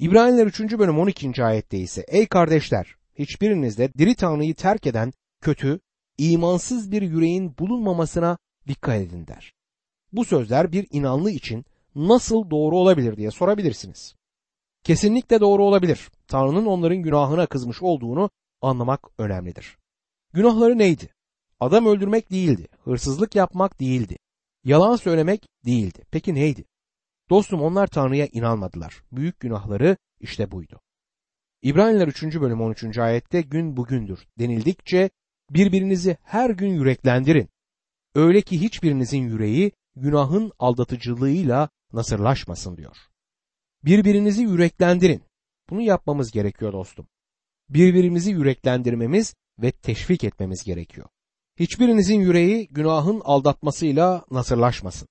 İbraniler 3. bölüm 12. ayette ise Ey kardeşler hiçbirinizde diri Tanrı'yı terk eden kötü, imansız bir yüreğin bulunmamasına dikkat edin der. Bu sözler bir inanlı için nasıl doğru olabilir diye sorabilirsiniz. Kesinlikle doğru olabilir. Tanrı'nın onların günahına kızmış olduğunu anlamak önemlidir. Günahları neydi? Adam öldürmek değildi, hırsızlık yapmak değildi, yalan söylemek değildi. Peki neydi? Dostum onlar Tanrı'ya inanmadılar. Büyük günahları işte buydu. İbraniler 3. bölüm 13. ayette gün bugündür denildikçe birbirinizi her gün yüreklendirin. Öyle ki hiçbirinizin yüreği günahın aldatıcılığıyla nasırlaşmasın diyor. Birbirinizi yüreklendirin. Bunu yapmamız gerekiyor dostum. Birbirimizi yüreklendirmemiz ve teşvik etmemiz gerekiyor. Hiçbirinizin yüreği günahın aldatmasıyla nasırlaşmasın.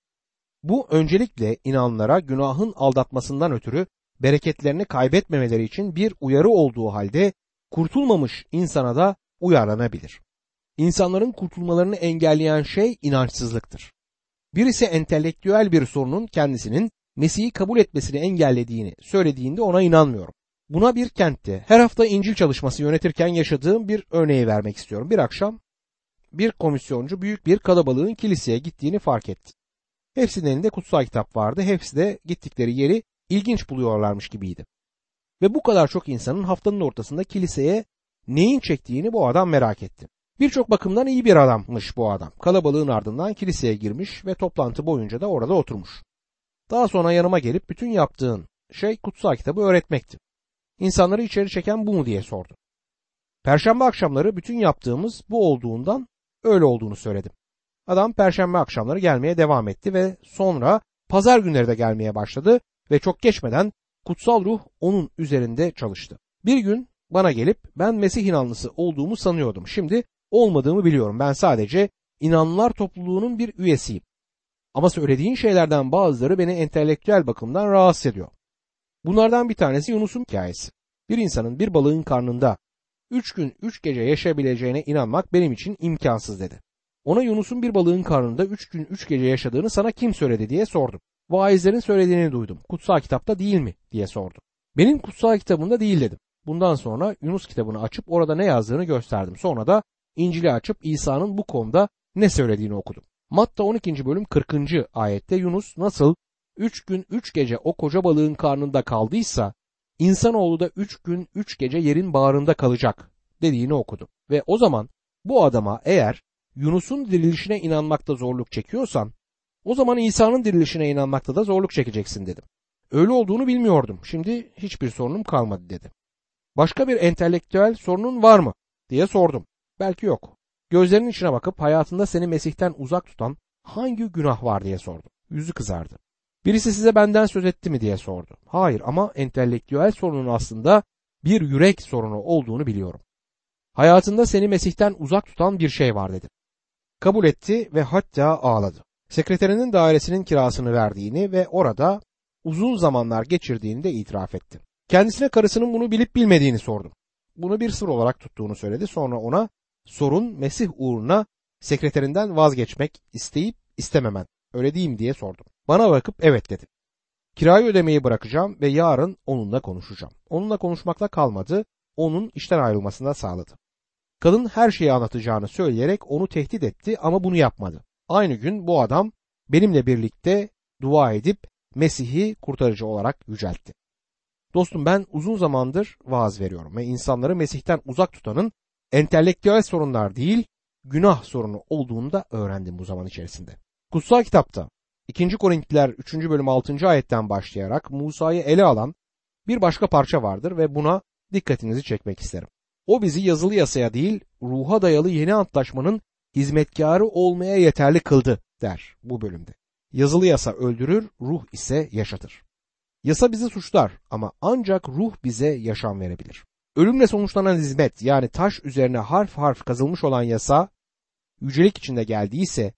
Bu öncelikle inanlara günahın aldatmasından ötürü bereketlerini kaybetmemeleri için bir uyarı olduğu halde kurtulmamış insana da uyarlanabilir. İnsanların kurtulmalarını engelleyen şey inançsızlıktır. Birisi entelektüel bir sorunun kendisinin Mesih'i kabul etmesini engellediğini söylediğinde ona inanmıyorum. Buna bir kentte her hafta İncil çalışması yönetirken yaşadığım bir örneği vermek istiyorum. Bir akşam bir komisyoncu büyük bir kalabalığın kiliseye gittiğini fark etti. Hepsinin elinde kutsal kitap vardı. Hepsi de gittikleri yeri ilginç buluyorlarmış gibiydi. Ve bu kadar çok insanın haftanın ortasında kiliseye neyin çektiğini bu adam merak etti. Birçok bakımdan iyi bir adammış bu adam. Kalabalığın ardından kiliseye girmiş ve toplantı boyunca da orada oturmuş. Daha sonra yanıma gelip bütün yaptığın şey kutsal kitabı öğretmekti. İnsanları içeri çeken bu mu diye sordu. Perşembe akşamları bütün yaptığımız bu olduğundan öyle olduğunu söyledim. Adam perşembe akşamları gelmeye devam etti ve sonra pazar günleri de gelmeye başladı ve çok geçmeden kutsal ruh onun üzerinde çalıştı. Bir gün bana gelip ben Mesih inanlısı olduğumu sanıyordum. Şimdi olmadığımı biliyorum. Ben sadece inanlılar topluluğunun bir üyesiyim. Ama söylediğin şeylerden bazıları beni entelektüel bakımdan rahatsız ediyor. Bunlardan bir tanesi Yunus'un hikayesi. Bir insanın bir balığın karnında üç gün üç gece yaşayabileceğine inanmak benim için imkansız dedi. Ona Yunus'un bir balığın karnında üç gün üç gece yaşadığını sana kim söyledi diye sordum. Vaizlerin söylediğini duydum. Kutsal kitapta değil mi diye sordu. Benim kutsal kitabımda değil dedim. Bundan sonra Yunus kitabını açıp orada ne yazdığını gösterdim. Sonra da İncil'i açıp İsa'nın bu konuda ne söylediğini okudum. Matta 12. bölüm 40. ayette Yunus nasıl 3 gün 3 gece o koca balığın karnında kaldıysa insanoğlu da 3 gün 3 gece yerin bağrında kalacak dediğini okudum. Ve o zaman bu adama eğer Yunus'un dirilişine inanmakta zorluk çekiyorsan o zaman İsa'nın dirilişine inanmakta da zorluk çekeceksin dedim. Öyle olduğunu bilmiyordum. Şimdi hiçbir sorunum kalmadı dedi. Başka bir entelektüel sorunun var mı diye sordum. Belki yok. Gözlerinin içine bakıp hayatında seni Mesih'ten uzak tutan hangi günah var diye sordum. Yüzü kızardı. Birisi size benden söz etti mi diye sordu. Hayır ama entelektüel sorunun aslında bir yürek sorunu olduğunu biliyorum. Hayatında seni Mesih'ten uzak tutan bir şey var dedim. Kabul etti ve hatta ağladı. Sekreterinin dairesinin kirasını verdiğini ve orada uzun zamanlar geçirdiğini de itiraf etti. Kendisine karısının bunu bilip bilmediğini sordum. Bunu bir sır olarak tuttuğunu söyledi. Sonra ona sorun Mesih uğruna sekreterinden vazgeçmek isteyip istememen. Öyle değil mi diye sordum. Bana bakıp evet dedi. Kirayı ödemeyi bırakacağım ve yarın onunla konuşacağım. Onunla konuşmakla kalmadı, onun işten ayrılmasına sağladı. Kadın her şeyi anlatacağını söyleyerek onu tehdit etti ama bunu yapmadı. Aynı gün bu adam benimle birlikte dua edip Mesih'i kurtarıcı olarak yüceltti. Dostum ben uzun zamandır vaaz veriyorum ve insanları Mesih'ten uzak tutanın entelektüel sorunlar değil, günah sorunu olduğunu da öğrendim bu zaman içerisinde. Kutsal kitapta 2. Korintliler 3. bölüm 6. ayetten başlayarak Musa'yı ele alan bir başka parça vardır ve buna dikkatinizi çekmek isterim. O bizi yazılı yasaya değil, ruha dayalı yeni antlaşmanın hizmetkarı olmaya yeterli kıldı der bu bölümde. Yazılı yasa öldürür, ruh ise yaşatır. Yasa bizi suçlar ama ancak ruh bize yaşam verebilir. Ölümle sonuçlanan hizmet yani taş üzerine harf harf kazılmış olan yasa yücelik içinde geldiyse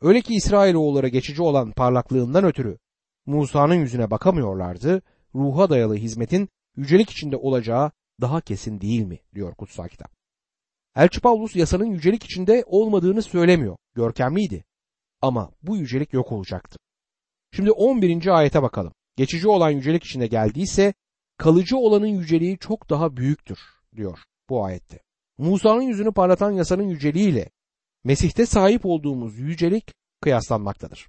öyle ki İsrailoğulları geçici olan parlaklığından ötürü Musa'nın yüzüne bakamıyorlardı, ruha dayalı hizmetin yücelik içinde olacağı daha kesin değil mi diyor kutsal kitap. Elçi Paulus yasanın yücelik içinde olmadığını söylemiyor. Görkemliydi. Ama bu yücelik yok olacaktı. Şimdi 11. ayete bakalım. Geçici olan yücelik içinde geldiyse kalıcı olanın yüceliği çok daha büyüktür diyor bu ayette. Musa'nın yüzünü parlatan yasanın yüceliğiyle Mesih'te sahip olduğumuz yücelik kıyaslanmaktadır.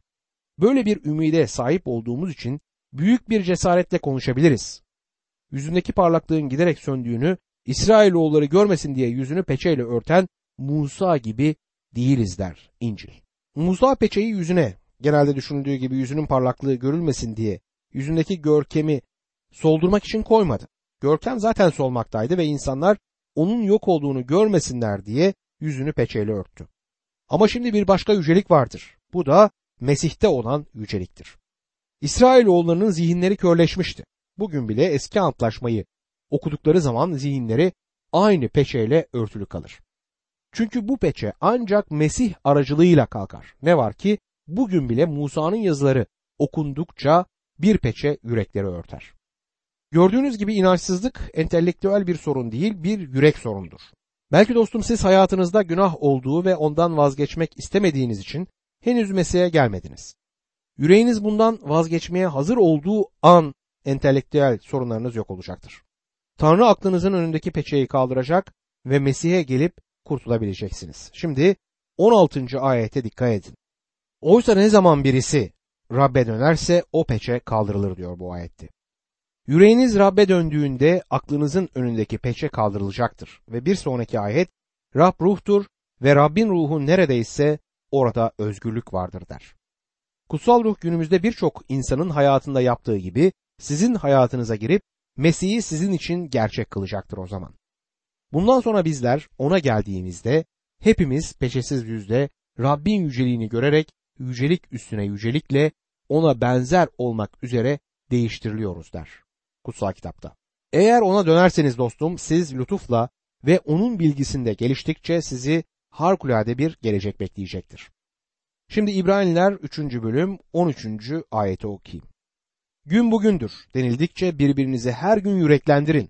Böyle bir ümide sahip olduğumuz için büyük bir cesaretle konuşabiliriz. Yüzündeki parlaklığın giderek söndüğünü İsrailoğulları görmesin diye yüzünü peçeyle örten Musa gibi değiliz der İncil. Musa peçeyi yüzüne genelde düşünüldüğü gibi yüzünün parlaklığı görülmesin diye yüzündeki görkemi soldurmak için koymadı. Görkem zaten solmaktaydı ve insanlar onun yok olduğunu görmesinler diye yüzünü peçeyle örttü. Ama şimdi bir başka yücelik vardır. Bu da Mesih'te olan yüceliktir. İsrailoğullarının zihinleri körleşmişti. Bugün bile eski antlaşmayı okudukları zaman zihinleri aynı peçeyle örtülü kalır. Çünkü bu peçe ancak Mesih aracılığıyla kalkar. Ne var ki bugün bile Musa'nın yazıları okundukça bir peçe yürekleri örter. Gördüğünüz gibi inançsızlık entelektüel bir sorun değil, bir yürek sorundur. Belki dostum siz hayatınızda günah olduğu ve ondan vazgeçmek istemediğiniz için henüz Mesih'e gelmediniz. Yüreğiniz bundan vazgeçmeye hazır olduğu an entelektüel sorunlarınız yok olacaktır. Tanrı aklınızın önündeki peçeyi kaldıracak ve Mesih'e gelip kurtulabileceksiniz. Şimdi 16. ayete dikkat edin. Oysa ne zaman birisi Rab'be dönerse o peçe kaldırılır diyor bu ayette. Yüreğiniz Rab'be döndüğünde aklınızın önündeki peçe kaldırılacaktır. Ve bir sonraki ayet Rab ruhtur ve Rabbin ruhu neredeyse orada özgürlük vardır der. Kutsal ruh günümüzde birçok insanın hayatında yaptığı gibi sizin hayatınıza girip Mesih'i sizin için gerçek kılacaktır o zaman. Bundan sonra bizler ona geldiğimizde hepimiz peçesiz yüzde Rabbin yüceliğini görerek yücelik üstüne yücelikle ona benzer olmak üzere değiştiriliyoruz der kutsal kitapta. Eğer ona dönerseniz dostum siz lütufla ve onun bilgisinde geliştikçe sizi harikulade bir gelecek bekleyecektir. Şimdi İbraniler 3. bölüm 13. ayeti okuyayım. Gün bugündür denildikçe birbirinizi her gün yüreklendirin.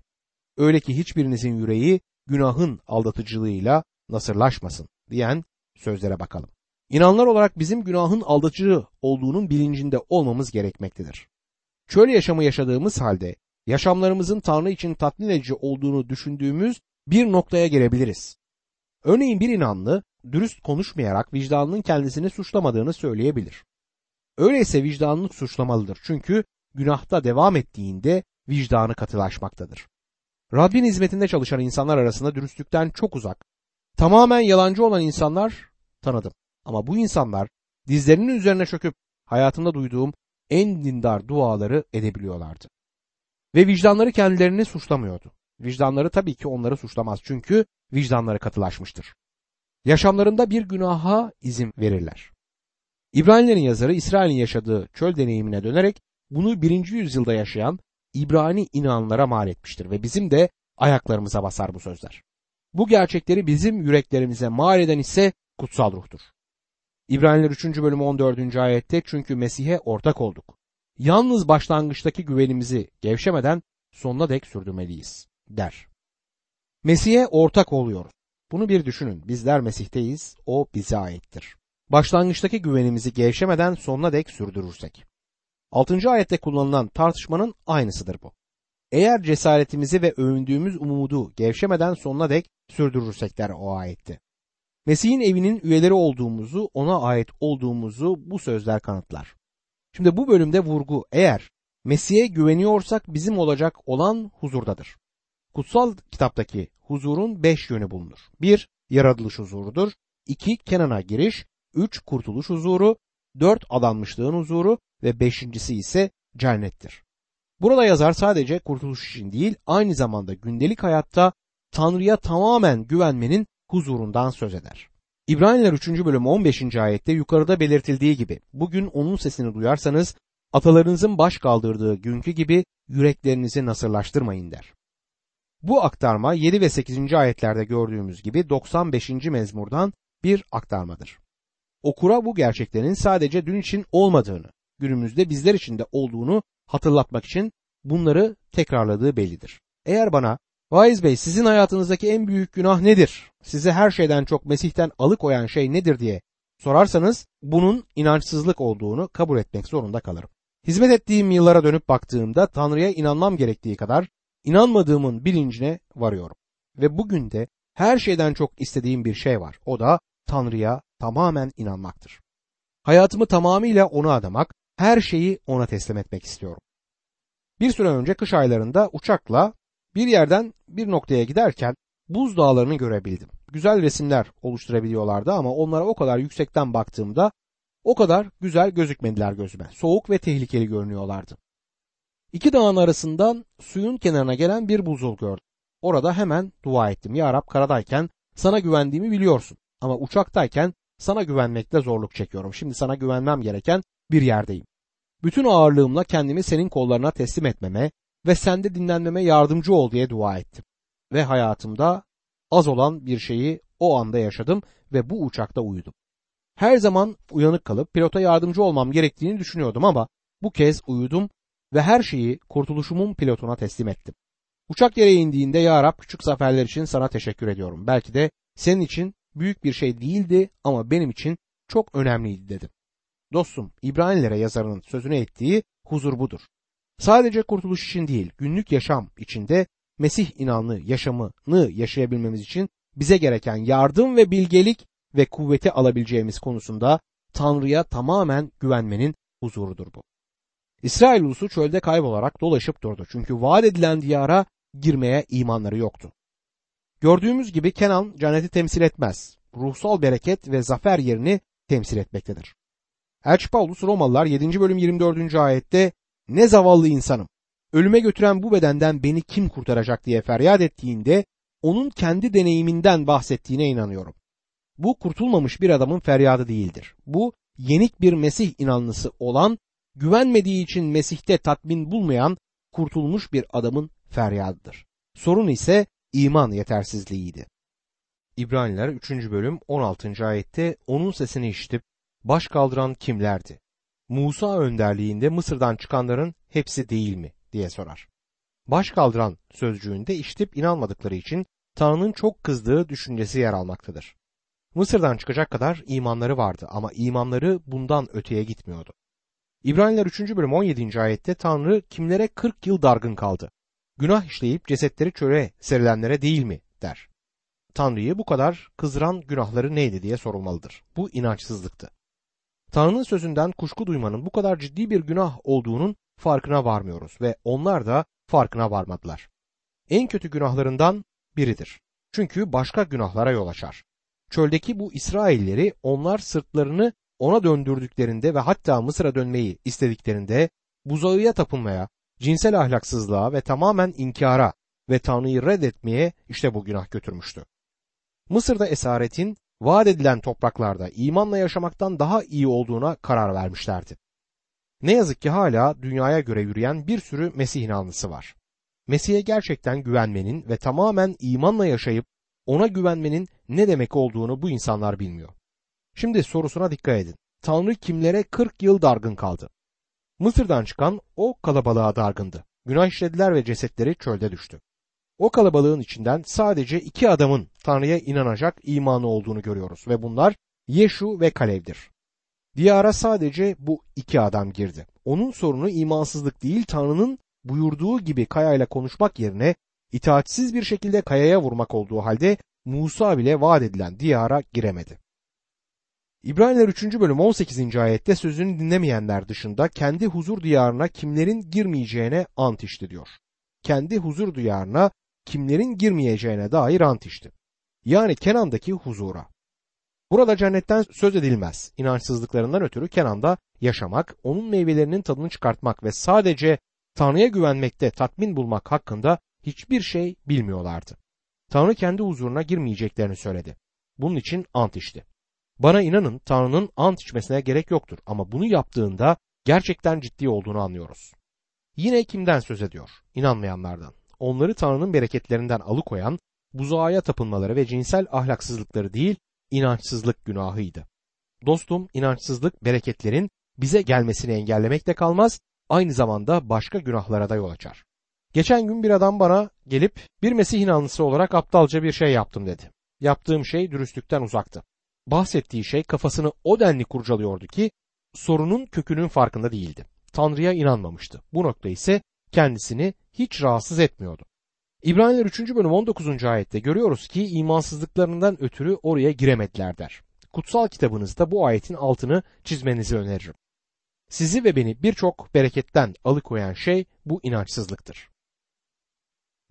Öyle ki hiçbirinizin yüreği günahın aldatıcılığıyla nasırlaşmasın diyen sözlere bakalım. İnanlar olarak bizim günahın aldatıcı olduğunun bilincinde olmamız gerekmektedir. Şöyle yaşamı yaşadığımız halde yaşamlarımızın Tanrı için tatmin edici olduğunu düşündüğümüz bir noktaya gelebiliriz. Örneğin bir inanlı dürüst konuşmayarak vicdanının kendisini suçlamadığını söyleyebilir. Öyleyse vicdanını suçlamalıdır çünkü günahta devam ettiğinde vicdanı katılaşmaktadır. Rabbin hizmetinde çalışan insanlar arasında dürüstlükten çok uzak, tamamen yalancı olan insanlar tanıdım. Ama bu insanlar dizlerinin üzerine çöküp hayatımda duyduğum en dindar duaları edebiliyorlardı. Ve vicdanları kendilerini suçlamıyordu. Vicdanları tabii ki onları suçlamaz çünkü vicdanları katılaşmıştır. Yaşamlarında bir günaha izin verirler. İbranilerin yazarı İsrail'in yaşadığı çöl deneyimine dönerek bunu birinci yüzyılda yaşayan İbrani inanlara mal etmiştir ve bizim de ayaklarımıza basar bu sözler. Bu gerçekleri bizim yüreklerimize mal eden ise kutsal ruhtur. İbraniler 3. bölüm 14. ayette çünkü Mesih'e ortak olduk. Yalnız başlangıçtaki güvenimizi gevşemeden sonuna dek sürdürmeliyiz der. Mesih'e ortak oluyoruz. Bunu bir düşünün. Bizler Mesih'teyiz. O bize aittir. Başlangıçtaki güvenimizi gevşemeden sonuna dek sürdürürsek. 6. ayette kullanılan tartışmanın aynısıdır bu. Eğer cesaretimizi ve övündüğümüz umudu gevşemeden sonuna dek sürdürürsek der o ayette. Mesih'in evinin üyeleri olduğumuzu, ona ait olduğumuzu bu sözler kanıtlar. Şimdi bu bölümde vurgu eğer Mesih'e güveniyorsak bizim olacak olan huzurdadır. Kutsal kitaptaki huzurun beş yönü bulunur. Bir, yaratılış huzurudur. İki, Kenan'a giriş. Üç, kurtuluş huzuru. Dört, adanmışlığın huzuru. Ve beşincisi ise cennettir. Burada yazar sadece kurtuluş için değil, aynı zamanda gündelik hayatta Tanrı'ya tamamen güvenmenin huzurundan söz eder. İbraniler 3. bölüm 15. ayette yukarıda belirtildiği gibi bugün onun sesini duyarsanız atalarınızın baş kaldırdığı günkü gibi yüreklerinizi nasırlaştırmayın der. Bu aktarma 7 ve 8. ayetlerde gördüğümüz gibi 95. mezmurdan bir aktarmadır. Okura bu gerçeklerin sadece dün için olmadığını, günümüzde bizler için de olduğunu hatırlatmak için bunları tekrarladığı bellidir. Eğer bana Vaiz Bey sizin hayatınızdaki en büyük günah nedir? Sizi her şeyden çok Mesih'ten alıkoyan şey nedir diye sorarsanız bunun inançsızlık olduğunu kabul etmek zorunda kalırım. Hizmet ettiğim yıllara dönüp baktığımda Tanrı'ya inanmam gerektiği kadar inanmadığımın bilincine varıyorum. Ve bugün de her şeyden çok istediğim bir şey var. O da Tanrı'ya tamamen inanmaktır. Hayatımı tamamıyla ona adamak, her şeyi ona teslim etmek istiyorum. Bir süre önce kış aylarında uçakla bir yerden bir noktaya giderken buz dağlarını görebildim. Güzel resimler oluşturabiliyorlardı ama onlara o kadar yüksekten baktığımda o kadar güzel gözükmediler gözüme. Soğuk ve tehlikeli görünüyorlardı. İki dağın arasından suyun kenarına gelen bir buzul gördüm. Orada hemen dua ettim. Ya Rab karadayken sana güvendiğimi biliyorsun. Ama uçaktayken sana güvenmekte zorluk çekiyorum. Şimdi sana güvenmem gereken bir yerdeyim. Bütün ağırlığımla kendimi senin kollarına teslim etmeme ve sende dinlenmeme yardımcı ol diye dua ettim. Ve hayatımda az olan bir şeyi o anda yaşadım ve bu uçakta uyudum. Her zaman uyanık kalıp pilota yardımcı olmam gerektiğini düşünüyordum ama bu kez uyudum ve her şeyi kurtuluşumun pilotuna teslim ettim. Uçak yere indiğinde ya Rab küçük zaferler için sana teşekkür ediyorum. Belki de senin için büyük bir şey değildi ama benim için çok önemliydi dedim. Dostum İbrahimlere yazarının sözüne ettiği huzur budur. Sadece kurtuluş için değil günlük yaşam içinde Mesih inanlı yaşamını yaşayabilmemiz için bize gereken yardım ve bilgelik ve kuvveti alabileceğimiz konusunda Tanrı'ya tamamen güvenmenin huzurudur bu. İsrail ulusu çölde kaybolarak dolaşıp durdu. Çünkü vaat edilen diyara girmeye imanları yoktu. Gördüğümüz gibi Kenan cenneti temsil etmez. Ruhsal bereket ve zafer yerini temsil etmektedir. Elçi Paulus Romalılar 7. bölüm 24. ayette ne zavallı insanım ölüme götüren bu bedenden beni kim kurtaracak diye feryat ettiğinde onun kendi deneyiminden bahsettiğine inanıyorum. Bu kurtulmamış bir adamın feryadı değildir. Bu yenik bir Mesih inanlısı olan, güvenmediği için Mesih'te tatmin bulmayan kurtulmuş bir adamın feryadıdır. Sorun ise iman yetersizliğiydi. İbraniler 3. bölüm 16. ayette onun sesini işitip baş kaldıran kimlerdi? Musa önderliğinde Mısır'dan çıkanların hepsi değil mi diye sorar. Baş kaldıran sözcüğünde işitip inanmadıkları için Tanrı'nın çok kızdığı düşüncesi yer almaktadır. Mısır'dan çıkacak kadar imanları vardı ama imanları bundan öteye gitmiyordu. İbraniler 3. bölüm 17. ayette Tanrı kimlere 40 yıl dargın kaldı? Günah işleyip cesetleri çöre serilenlere değil mi der. Tanrı'yı bu kadar kızdıran günahları neydi diye sorulmalıdır. Bu inançsızlıktı. Tanrı'nın sözünden kuşku duymanın bu kadar ciddi bir günah olduğunun farkına varmıyoruz ve onlar da farkına varmadılar. En kötü günahlarından biridir. Çünkü başka günahlara yol açar. Çöldeki bu İsrailleri onlar sırtlarını ona döndürdüklerinde ve hatta Mısır'a dönmeyi istediklerinde buzağıya tapınmaya, cinsel ahlaksızlığa ve tamamen inkara ve Tanrı'yı reddetmeye işte bu günah götürmüştü. Mısır'da esaretin vaat edilen topraklarda imanla yaşamaktan daha iyi olduğuna karar vermişlerdi. Ne yazık ki hala dünyaya göre yürüyen bir sürü Mesih inanlısı var. Mesih'e gerçekten güvenmenin ve tamamen imanla yaşayıp ona güvenmenin ne demek olduğunu bu insanlar bilmiyor. Şimdi sorusuna dikkat edin. Tanrı kimlere 40 yıl dargın kaldı? Mısır'dan çıkan o kalabalığa dargındı. Günah işlediler ve cesetleri çölde düştü. O kalabalığın içinden sadece iki adamın Tanrı'ya inanacak imanı olduğunu görüyoruz ve bunlar Yeşu ve Kalev'dir. Diyara sadece bu iki adam girdi. Onun sorunu imansızlık değil Tanrı'nın buyurduğu gibi kayayla konuşmak yerine itaatsiz bir şekilde kayaya vurmak olduğu halde Musa bile vaat edilen diyara giremedi. İbraniler 3. bölüm 18. ayette sözünü dinlemeyenler dışında kendi huzur diyarına kimlerin girmeyeceğine ant içti diyor. Kendi huzur diyarına kimlerin girmeyeceğine dair ant içti. Yani Kenan'daki huzura. Burada cennetten söz edilmez. İnançsızlıklarından ötürü Kenan'da yaşamak, onun meyvelerinin tadını çıkartmak ve sadece Tanrı'ya güvenmekte tatmin bulmak hakkında hiçbir şey bilmiyorlardı. Tanrı kendi huzuruna girmeyeceklerini söyledi. Bunun için ant içti. Bana inanın Tanrı'nın ant içmesine gerek yoktur ama bunu yaptığında gerçekten ciddi olduğunu anlıyoruz. Yine kimden söz ediyor? İnanmayanlardan. Onları Tanrı'nın bereketlerinden alıkoyan buzağa tapınmaları ve cinsel ahlaksızlıkları değil, inançsızlık günahıydı. Dostum, inançsızlık bereketlerin bize gelmesini engellemekte kalmaz, aynı zamanda başka günahlara da yol açar. Geçen gün bir adam bana gelip bir Mesih inanlısı olarak aptalca bir şey yaptım dedi. Yaptığım şey dürüstlükten uzaktı. Bahsettiği şey kafasını o denli kurcalıyordu ki sorunun kökünün farkında değildi. Tanrı'ya inanmamıştı. Bu nokta ise kendisini hiç rahatsız etmiyordu. İbraniler 3. bölüm 19. ayette görüyoruz ki imansızlıklarından ötürü oraya giremediler der. Kutsal kitabınızda bu ayetin altını çizmenizi öneririm. Sizi ve beni birçok bereketten alıkoyan şey bu inançsızlıktır.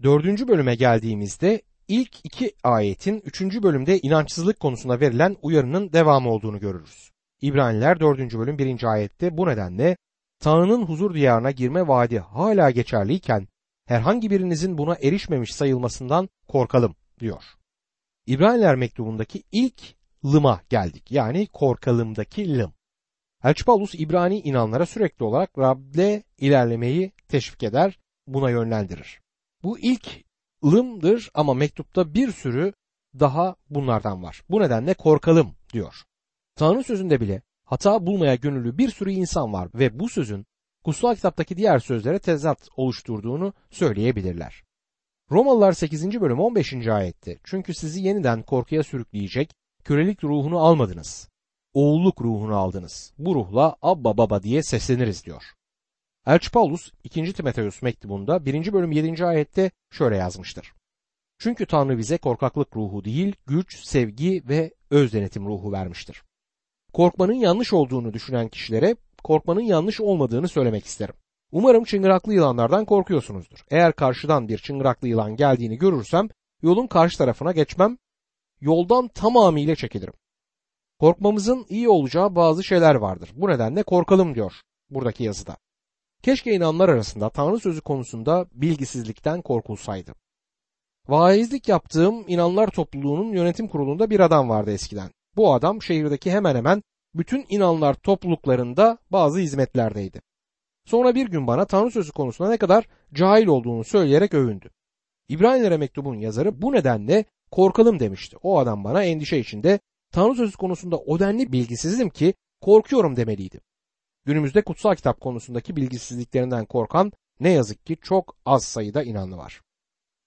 Dördüncü bölüme geldiğimizde ilk iki ayetin üçüncü bölümde inançsızlık konusunda verilen uyarının devamı olduğunu görürüz. İbraniler 4. bölüm 1. ayette bu nedenle Tanrı'nın huzur diyarına girme vaadi hala geçerliyken herhangi birinizin buna erişmemiş sayılmasından korkalım diyor. İbraniler mektubundaki ilk lıma geldik. Yani korkalımdaki lım. Elçi Paulus İbrani inanlara sürekli olarak Rab'le ilerlemeyi teşvik eder, buna yönlendirir. Bu ilk lımdır ama mektupta bir sürü daha bunlardan var. Bu nedenle korkalım diyor. Tanrı sözünde bile hata bulmaya gönüllü bir sürü insan var ve bu sözün kutsal kitaptaki diğer sözlere tezat oluşturduğunu söyleyebilirler. Romalılar 8. bölüm 15. ayette çünkü sizi yeniden korkuya sürükleyecek kölelik ruhunu almadınız. Oğulluk ruhunu aldınız. Bu ruhla Abba Baba diye sesleniriz diyor. Elçi Paulus 2. Timoteus mektubunda 1. bölüm 7. ayette şöyle yazmıştır. Çünkü Tanrı bize korkaklık ruhu değil, güç, sevgi ve öz denetim ruhu vermiştir. Korkmanın yanlış olduğunu düşünen kişilere korkmanın yanlış olmadığını söylemek isterim. Umarım çıngıraklı yılanlardan korkuyorsunuzdur. Eğer karşıdan bir çıngıraklı yılan geldiğini görürsem yolun karşı tarafına geçmem, yoldan tamamıyla çekilirim. Korkmamızın iyi olacağı bazı şeyler vardır. Bu nedenle korkalım diyor buradaki yazıda. Keşke inanlar arasında Tanrı sözü konusunda bilgisizlikten korkulsaydı. Vaizlik yaptığım inanlar topluluğunun yönetim kurulunda bir adam vardı eskiden. Bu adam şehirdeki hemen hemen bütün inanlar topluluklarında bazı hizmetlerdeydi. Sonra bir gün bana Tanrı sözü konusunda ne kadar cahil olduğunu söyleyerek övündü. İbrahimlere mektubun yazarı bu nedenle korkalım demişti. O adam bana endişe içinde Tanrı sözü konusunda o denli bilgisizim ki korkuyorum demeliydi. Günümüzde kutsal kitap konusundaki bilgisizliklerinden korkan ne yazık ki çok az sayıda inanlı var.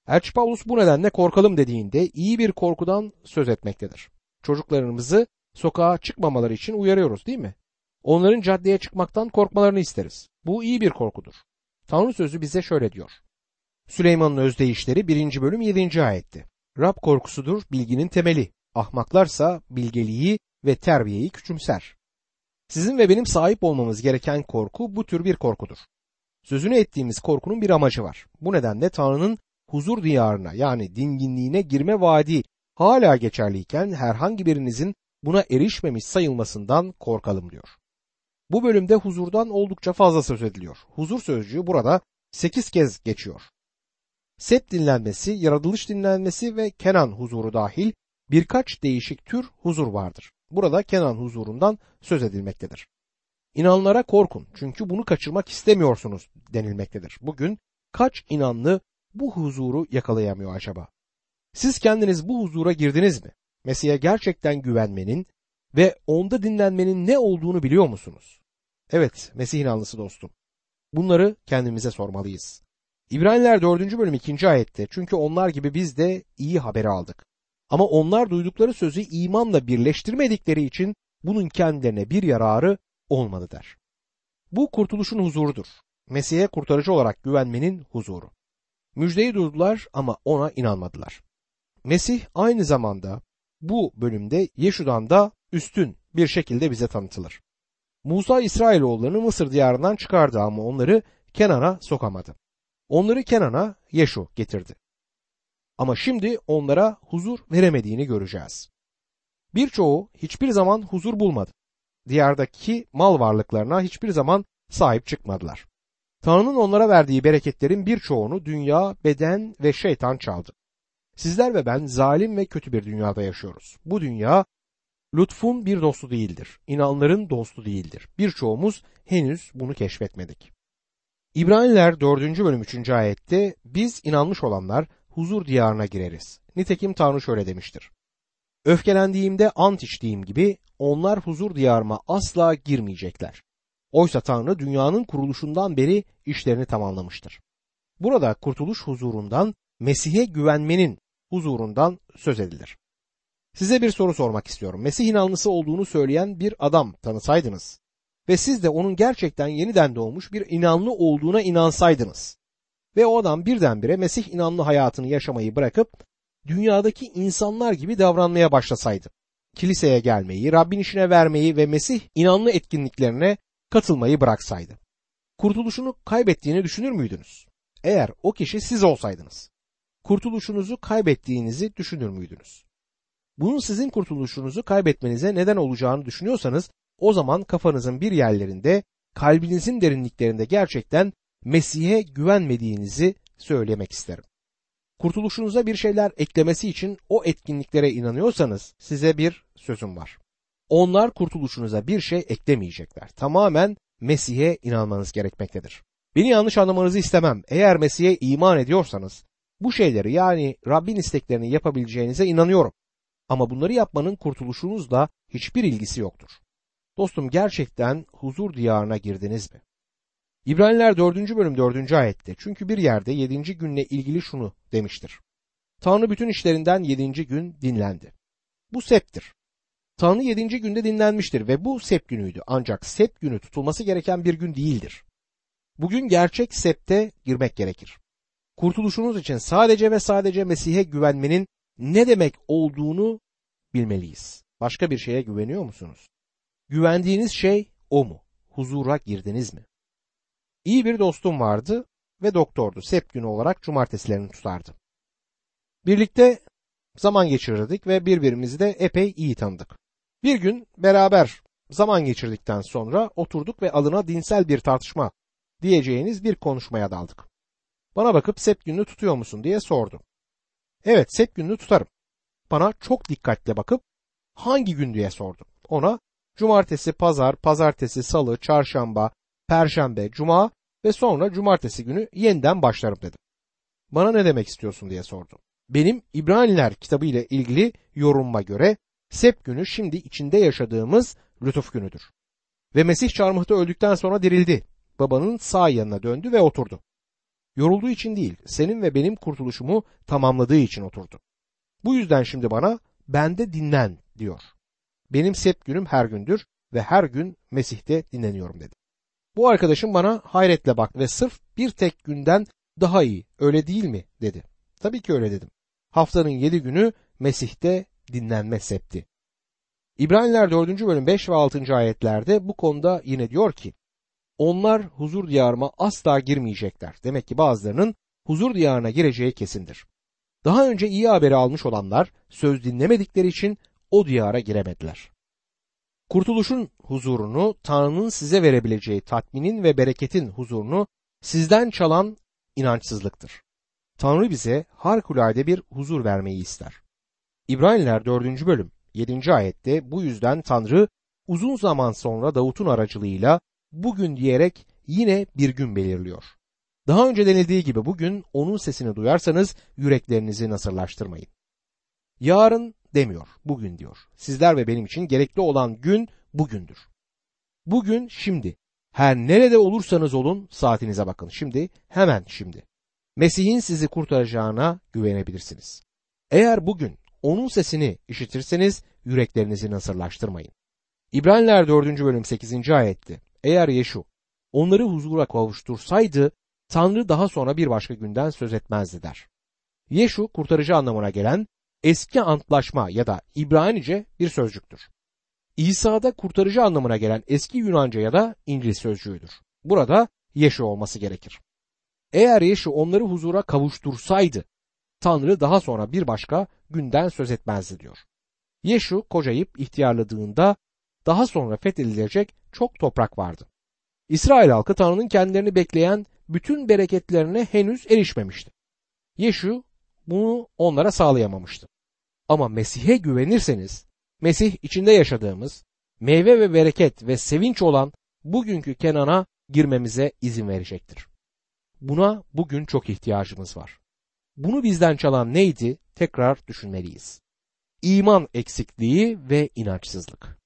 Elçi Paulus bu nedenle korkalım dediğinde iyi bir korkudan söz etmektedir. Çocuklarımızı sokağa çıkmamaları için uyarıyoruz değil mi? Onların caddeye çıkmaktan korkmalarını isteriz. Bu iyi bir korkudur. Tanrı sözü bize şöyle diyor. Süleyman'ın özdeyişleri 1. bölüm 7. ayetti. Rab korkusudur bilginin temeli. Ahmaklarsa bilgeliği ve terbiyeyi küçümser. Sizin ve benim sahip olmamız gereken korku bu tür bir korkudur. Sözünü ettiğimiz korkunun bir amacı var. Bu nedenle Tanrı'nın huzur diyarına yani dinginliğine girme vaadi hala geçerliyken herhangi birinizin buna erişmemiş sayılmasından korkalım diyor. Bu bölümde huzurdan oldukça fazla söz ediliyor. Huzur sözcüğü burada sekiz kez geçiyor. Set dinlenmesi, yaratılış dinlenmesi ve Kenan huzuru dahil birkaç değişik tür huzur vardır. Burada Kenan huzurundan söz edilmektedir. İnanlara korkun çünkü bunu kaçırmak istemiyorsunuz denilmektedir. Bugün kaç inanlı bu huzuru yakalayamıyor acaba? Siz kendiniz bu huzura girdiniz mi? Mesih'e gerçekten güvenmenin ve onda dinlenmenin ne olduğunu biliyor musunuz? Evet, Mesih inanlısı dostum. Bunları kendimize sormalıyız. İbraniler 4. bölüm 2. ayette çünkü onlar gibi biz de iyi haberi aldık. Ama onlar duydukları sözü imanla birleştirmedikleri için bunun kendilerine bir yararı olmadı der. Bu kurtuluşun huzurudur. Mesih'e kurtarıcı olarak güvenmenin huzuru. Müjdeyi duydular ama ona inanmadılar. Mesih aynı zamanda bu bölümde Yeşu'dan da üstün bir şekilde bize tanıtılır. Musa İsrailoğullarını Mısır diyarından çıkardı ama onları Kenan'a sokamadı. Onları Kenan'a Yeşu getirdi. Ama şimdi onlara huzur veremediğini göreceğiz. Birçoğu hiçbir zaman huzur bulmadı. Diyardaki mal varlıklarına hiçbir zaman sahip çıkmadılar. Tanrı'nın onlara verdiği bereketlerin birçoğunu dünya, beden ve şeytan çaldı. Sizler ve ben zalim ve kötü bir dünyada yaşıyoruz. Bu dünya lütfun bir dostu değildir. İnanların dostu değildir. Birçoğumuz henüz bunu keşfetmedik. İbraniler 4. bölüm 3. ayette biz inanmış olanlar huzur diyarına gireriz. Nitekim Tanrı şöyle demiştir. Öfkelendiğimde ant içtiğim gibi onlar huzur diyarıma asla girmeyecekler. Oysa Tanrı dünyanın kuruluşundan beri işlerini tamamlamıştır. Burada kurtuluş huzurundan Mesih'e güvenmenin huzurundan söz edilir. Size bir soru sormak istiyorum. Mesih inanlısı olduğunu söyleyen bir adam tanısaydınız, ve siz de onun gerçekten yeniden doğmuş bir inanlı olduğuna inansaydınız ve o adam birdenbire Mesih inanlı hayatını yaşamayı bırakıp dünyadaki insanlar gibi davranmaya başlasaydı. Kiliseye gelmeyi, Rabbin işine vermeyi ve Mesih inanlı etkinliklerine katılmayı bıraksaydı. Kurtuluşunu kaybettiğini düşünür müydünüz? Eğer o kişi siz olsaydınız. Kurtuluşunuzu kaybettiğinizi düşünür müydünüz? Bunun sizin kurtuluşunuzu kaybetmenize neden olacağını düşünüyorsanız o zaman kafanızın bir yerlerinde, kalbinizin derinliklerinde gerçekten Mesih'e güvenmediğinizi söylemek isterim. Kurtuluşunuza bir şeyler eklemesi için o etkinliklere inanıyorsanız size bir sözüm var. Onlar kurtuluşunuza bir şey eklemeyecekler. Tamamen Mesih'e inanmanız gerekmektedir. Beni yanlış anlamanızı istemem. Eğer Mesih'e iman ediyorsanız bu şeyleri yani Rabbin isteklerini yapabileceğinize inanıyorum. Ama bunları yapmanın kurtuluşunuzla hiçbir ilgisi yoktur. Dostum gerçekten huzur diyarına girdiniz mi? İbraniler 4. bölüm 4. ayette çünkü bir yerde 7. günle ilgili şunu demiştir. Tanrı bütün işlerinden 7. gün dinlendi. Bu septir. Tanrı 7. günde dinlenmiştir ve bu sep günüydü ancak sep günü tutulması gereken bir gün değildir. Bugün gerçek septe girmek gerekir. Kurtuluşunuz için sadece ve sadece Mesih'e güvenmenin ne demek olduğunu bilmeliyiz. Başka bir şeye güveniyor musunuz? Güvendiğiniz şey o mu? Huzura girdiniz mi? İyi bir dostum vardı ve doktordu. Sep günü olarak cumartesilerini tutardı. Birlikte zaman geçirirdik ve birbirimizi de epey iyi tanıdık. Bir gün beraber zaman geçirdikten sonra oturduk ve adına dinsel bir tartışma diyeceğiniz bir konuşmaya daldık. Bana bakıp sep gününü tutuyor musun diye sordu. Evet sep gününü tutarım. Bana çok dikkatle bakıp hangi gün diye sordu. Ona cumartesi, pazar, pazartesi, salı, çarşamba, perşembe, cuma ve sonra cumartesi günü yeniden başlarım dedim. Bana ne demek istiyorsun diye sordu. Benim İbraniler kitabı ile ilgili yorumuma göre Sep günü şimdi içinde yaşadığımız lütuf günüdür. Ve Mesih çarmıhta öldükten sonra dirildi. Babanın sağ yanına döndü ve oturdu. Yorulduğu için değil, senin ve benim kurtuluşumu tamamladığı için oturdu. Bu yüzden şimdi bana bende dinlen diyor. Benim sep günüm her gündür ve her gün Mesih'te dinleniyorum dedi. Bu arkadaşım bana hayretle baktı ve sırf bir tek günden daha iyi öyle değil mi dedi. Tabii ki öyle dedim. Haftanın yedi günü Mesih'te dinlenme septi. İbraniler 4. bölüm 5 ve 6. ayetlerde bu konuda yine diyor ki onlar huzur diyarıma asla girmeyecekler. Demek ki bazılarının huzur diyarına gireceği kesindir. Daha önce iyi haberi almış olanlar söz dinlemedikleri için o diyara giremediler. Kurtuluşun huzurunu, Tanrı'nın size verebileceği tatminin ve bereketin huzurunu sizden çalan inançsızlıktır. Tanrı bize harikulade bir huzur vermeyi ister. İbraniler 4. bölüm 7. ayette bu yüzden Tanrı uzun zaman sonra Davut'un aracılığıyla bugün diyerek yine bir gün belirliyor. Daha önce denildiği gibi bugün onun sesini duyarsanız yüreklerinizi nasırlaştırmayın. Yarın demiyor, bugün diyor. Sizler ve benim için gerekli olan gün bugündür. Bugün şimdi. Her nerede olursanız olun saatinize bakın. Şimdi, hemen şimdi. Mesih'in sizi kurtaracağına güvenebilirsiniz. Eğer bugün onun sesini işitirseniz yüreklerinizi nasırlaştırmayın. İbraniler 4. bölüm 8. ayetti. Eğer Yeşu onları huzura kavuştursaydı Tanrı daha sonra bir başka günden söz etmezdi der. Yeşu kurtarıcı anlamına gelen eski antlaşma ya da İbranice bir sözcüktür. İsa'da kurtarıcı anlamına gelen eski Yunanca ya da İngiliz sözcüğüdür. Burada Yeşu olması gerekir. Eğer Yeşu onları huzura kavuştursaydı Tanrı daha sonra bir başka günden söz etmezdi diyor. Yeşu kocayıp ihtiyarladığında daha sonra fethedilecek çok toprak vardı. İsrail halkı Tanrı'nın kendilerini bekleyen bütün bereketlerine henüz erişmemişti. Yeşu bunu onlara sağlayamamıştı. Ama Mesih'e güvenirseniz, Mesih içinde yaşadığımız meyve ve bereket ve sevinç olan bugünkü Kenan'a girmemize izin verecektir. Buna bugün çok ihtiyacımız var. Bunu bizden çalan neydi? Tekrar düşünmeliyiz. İman eksikliği ve inançsızlık.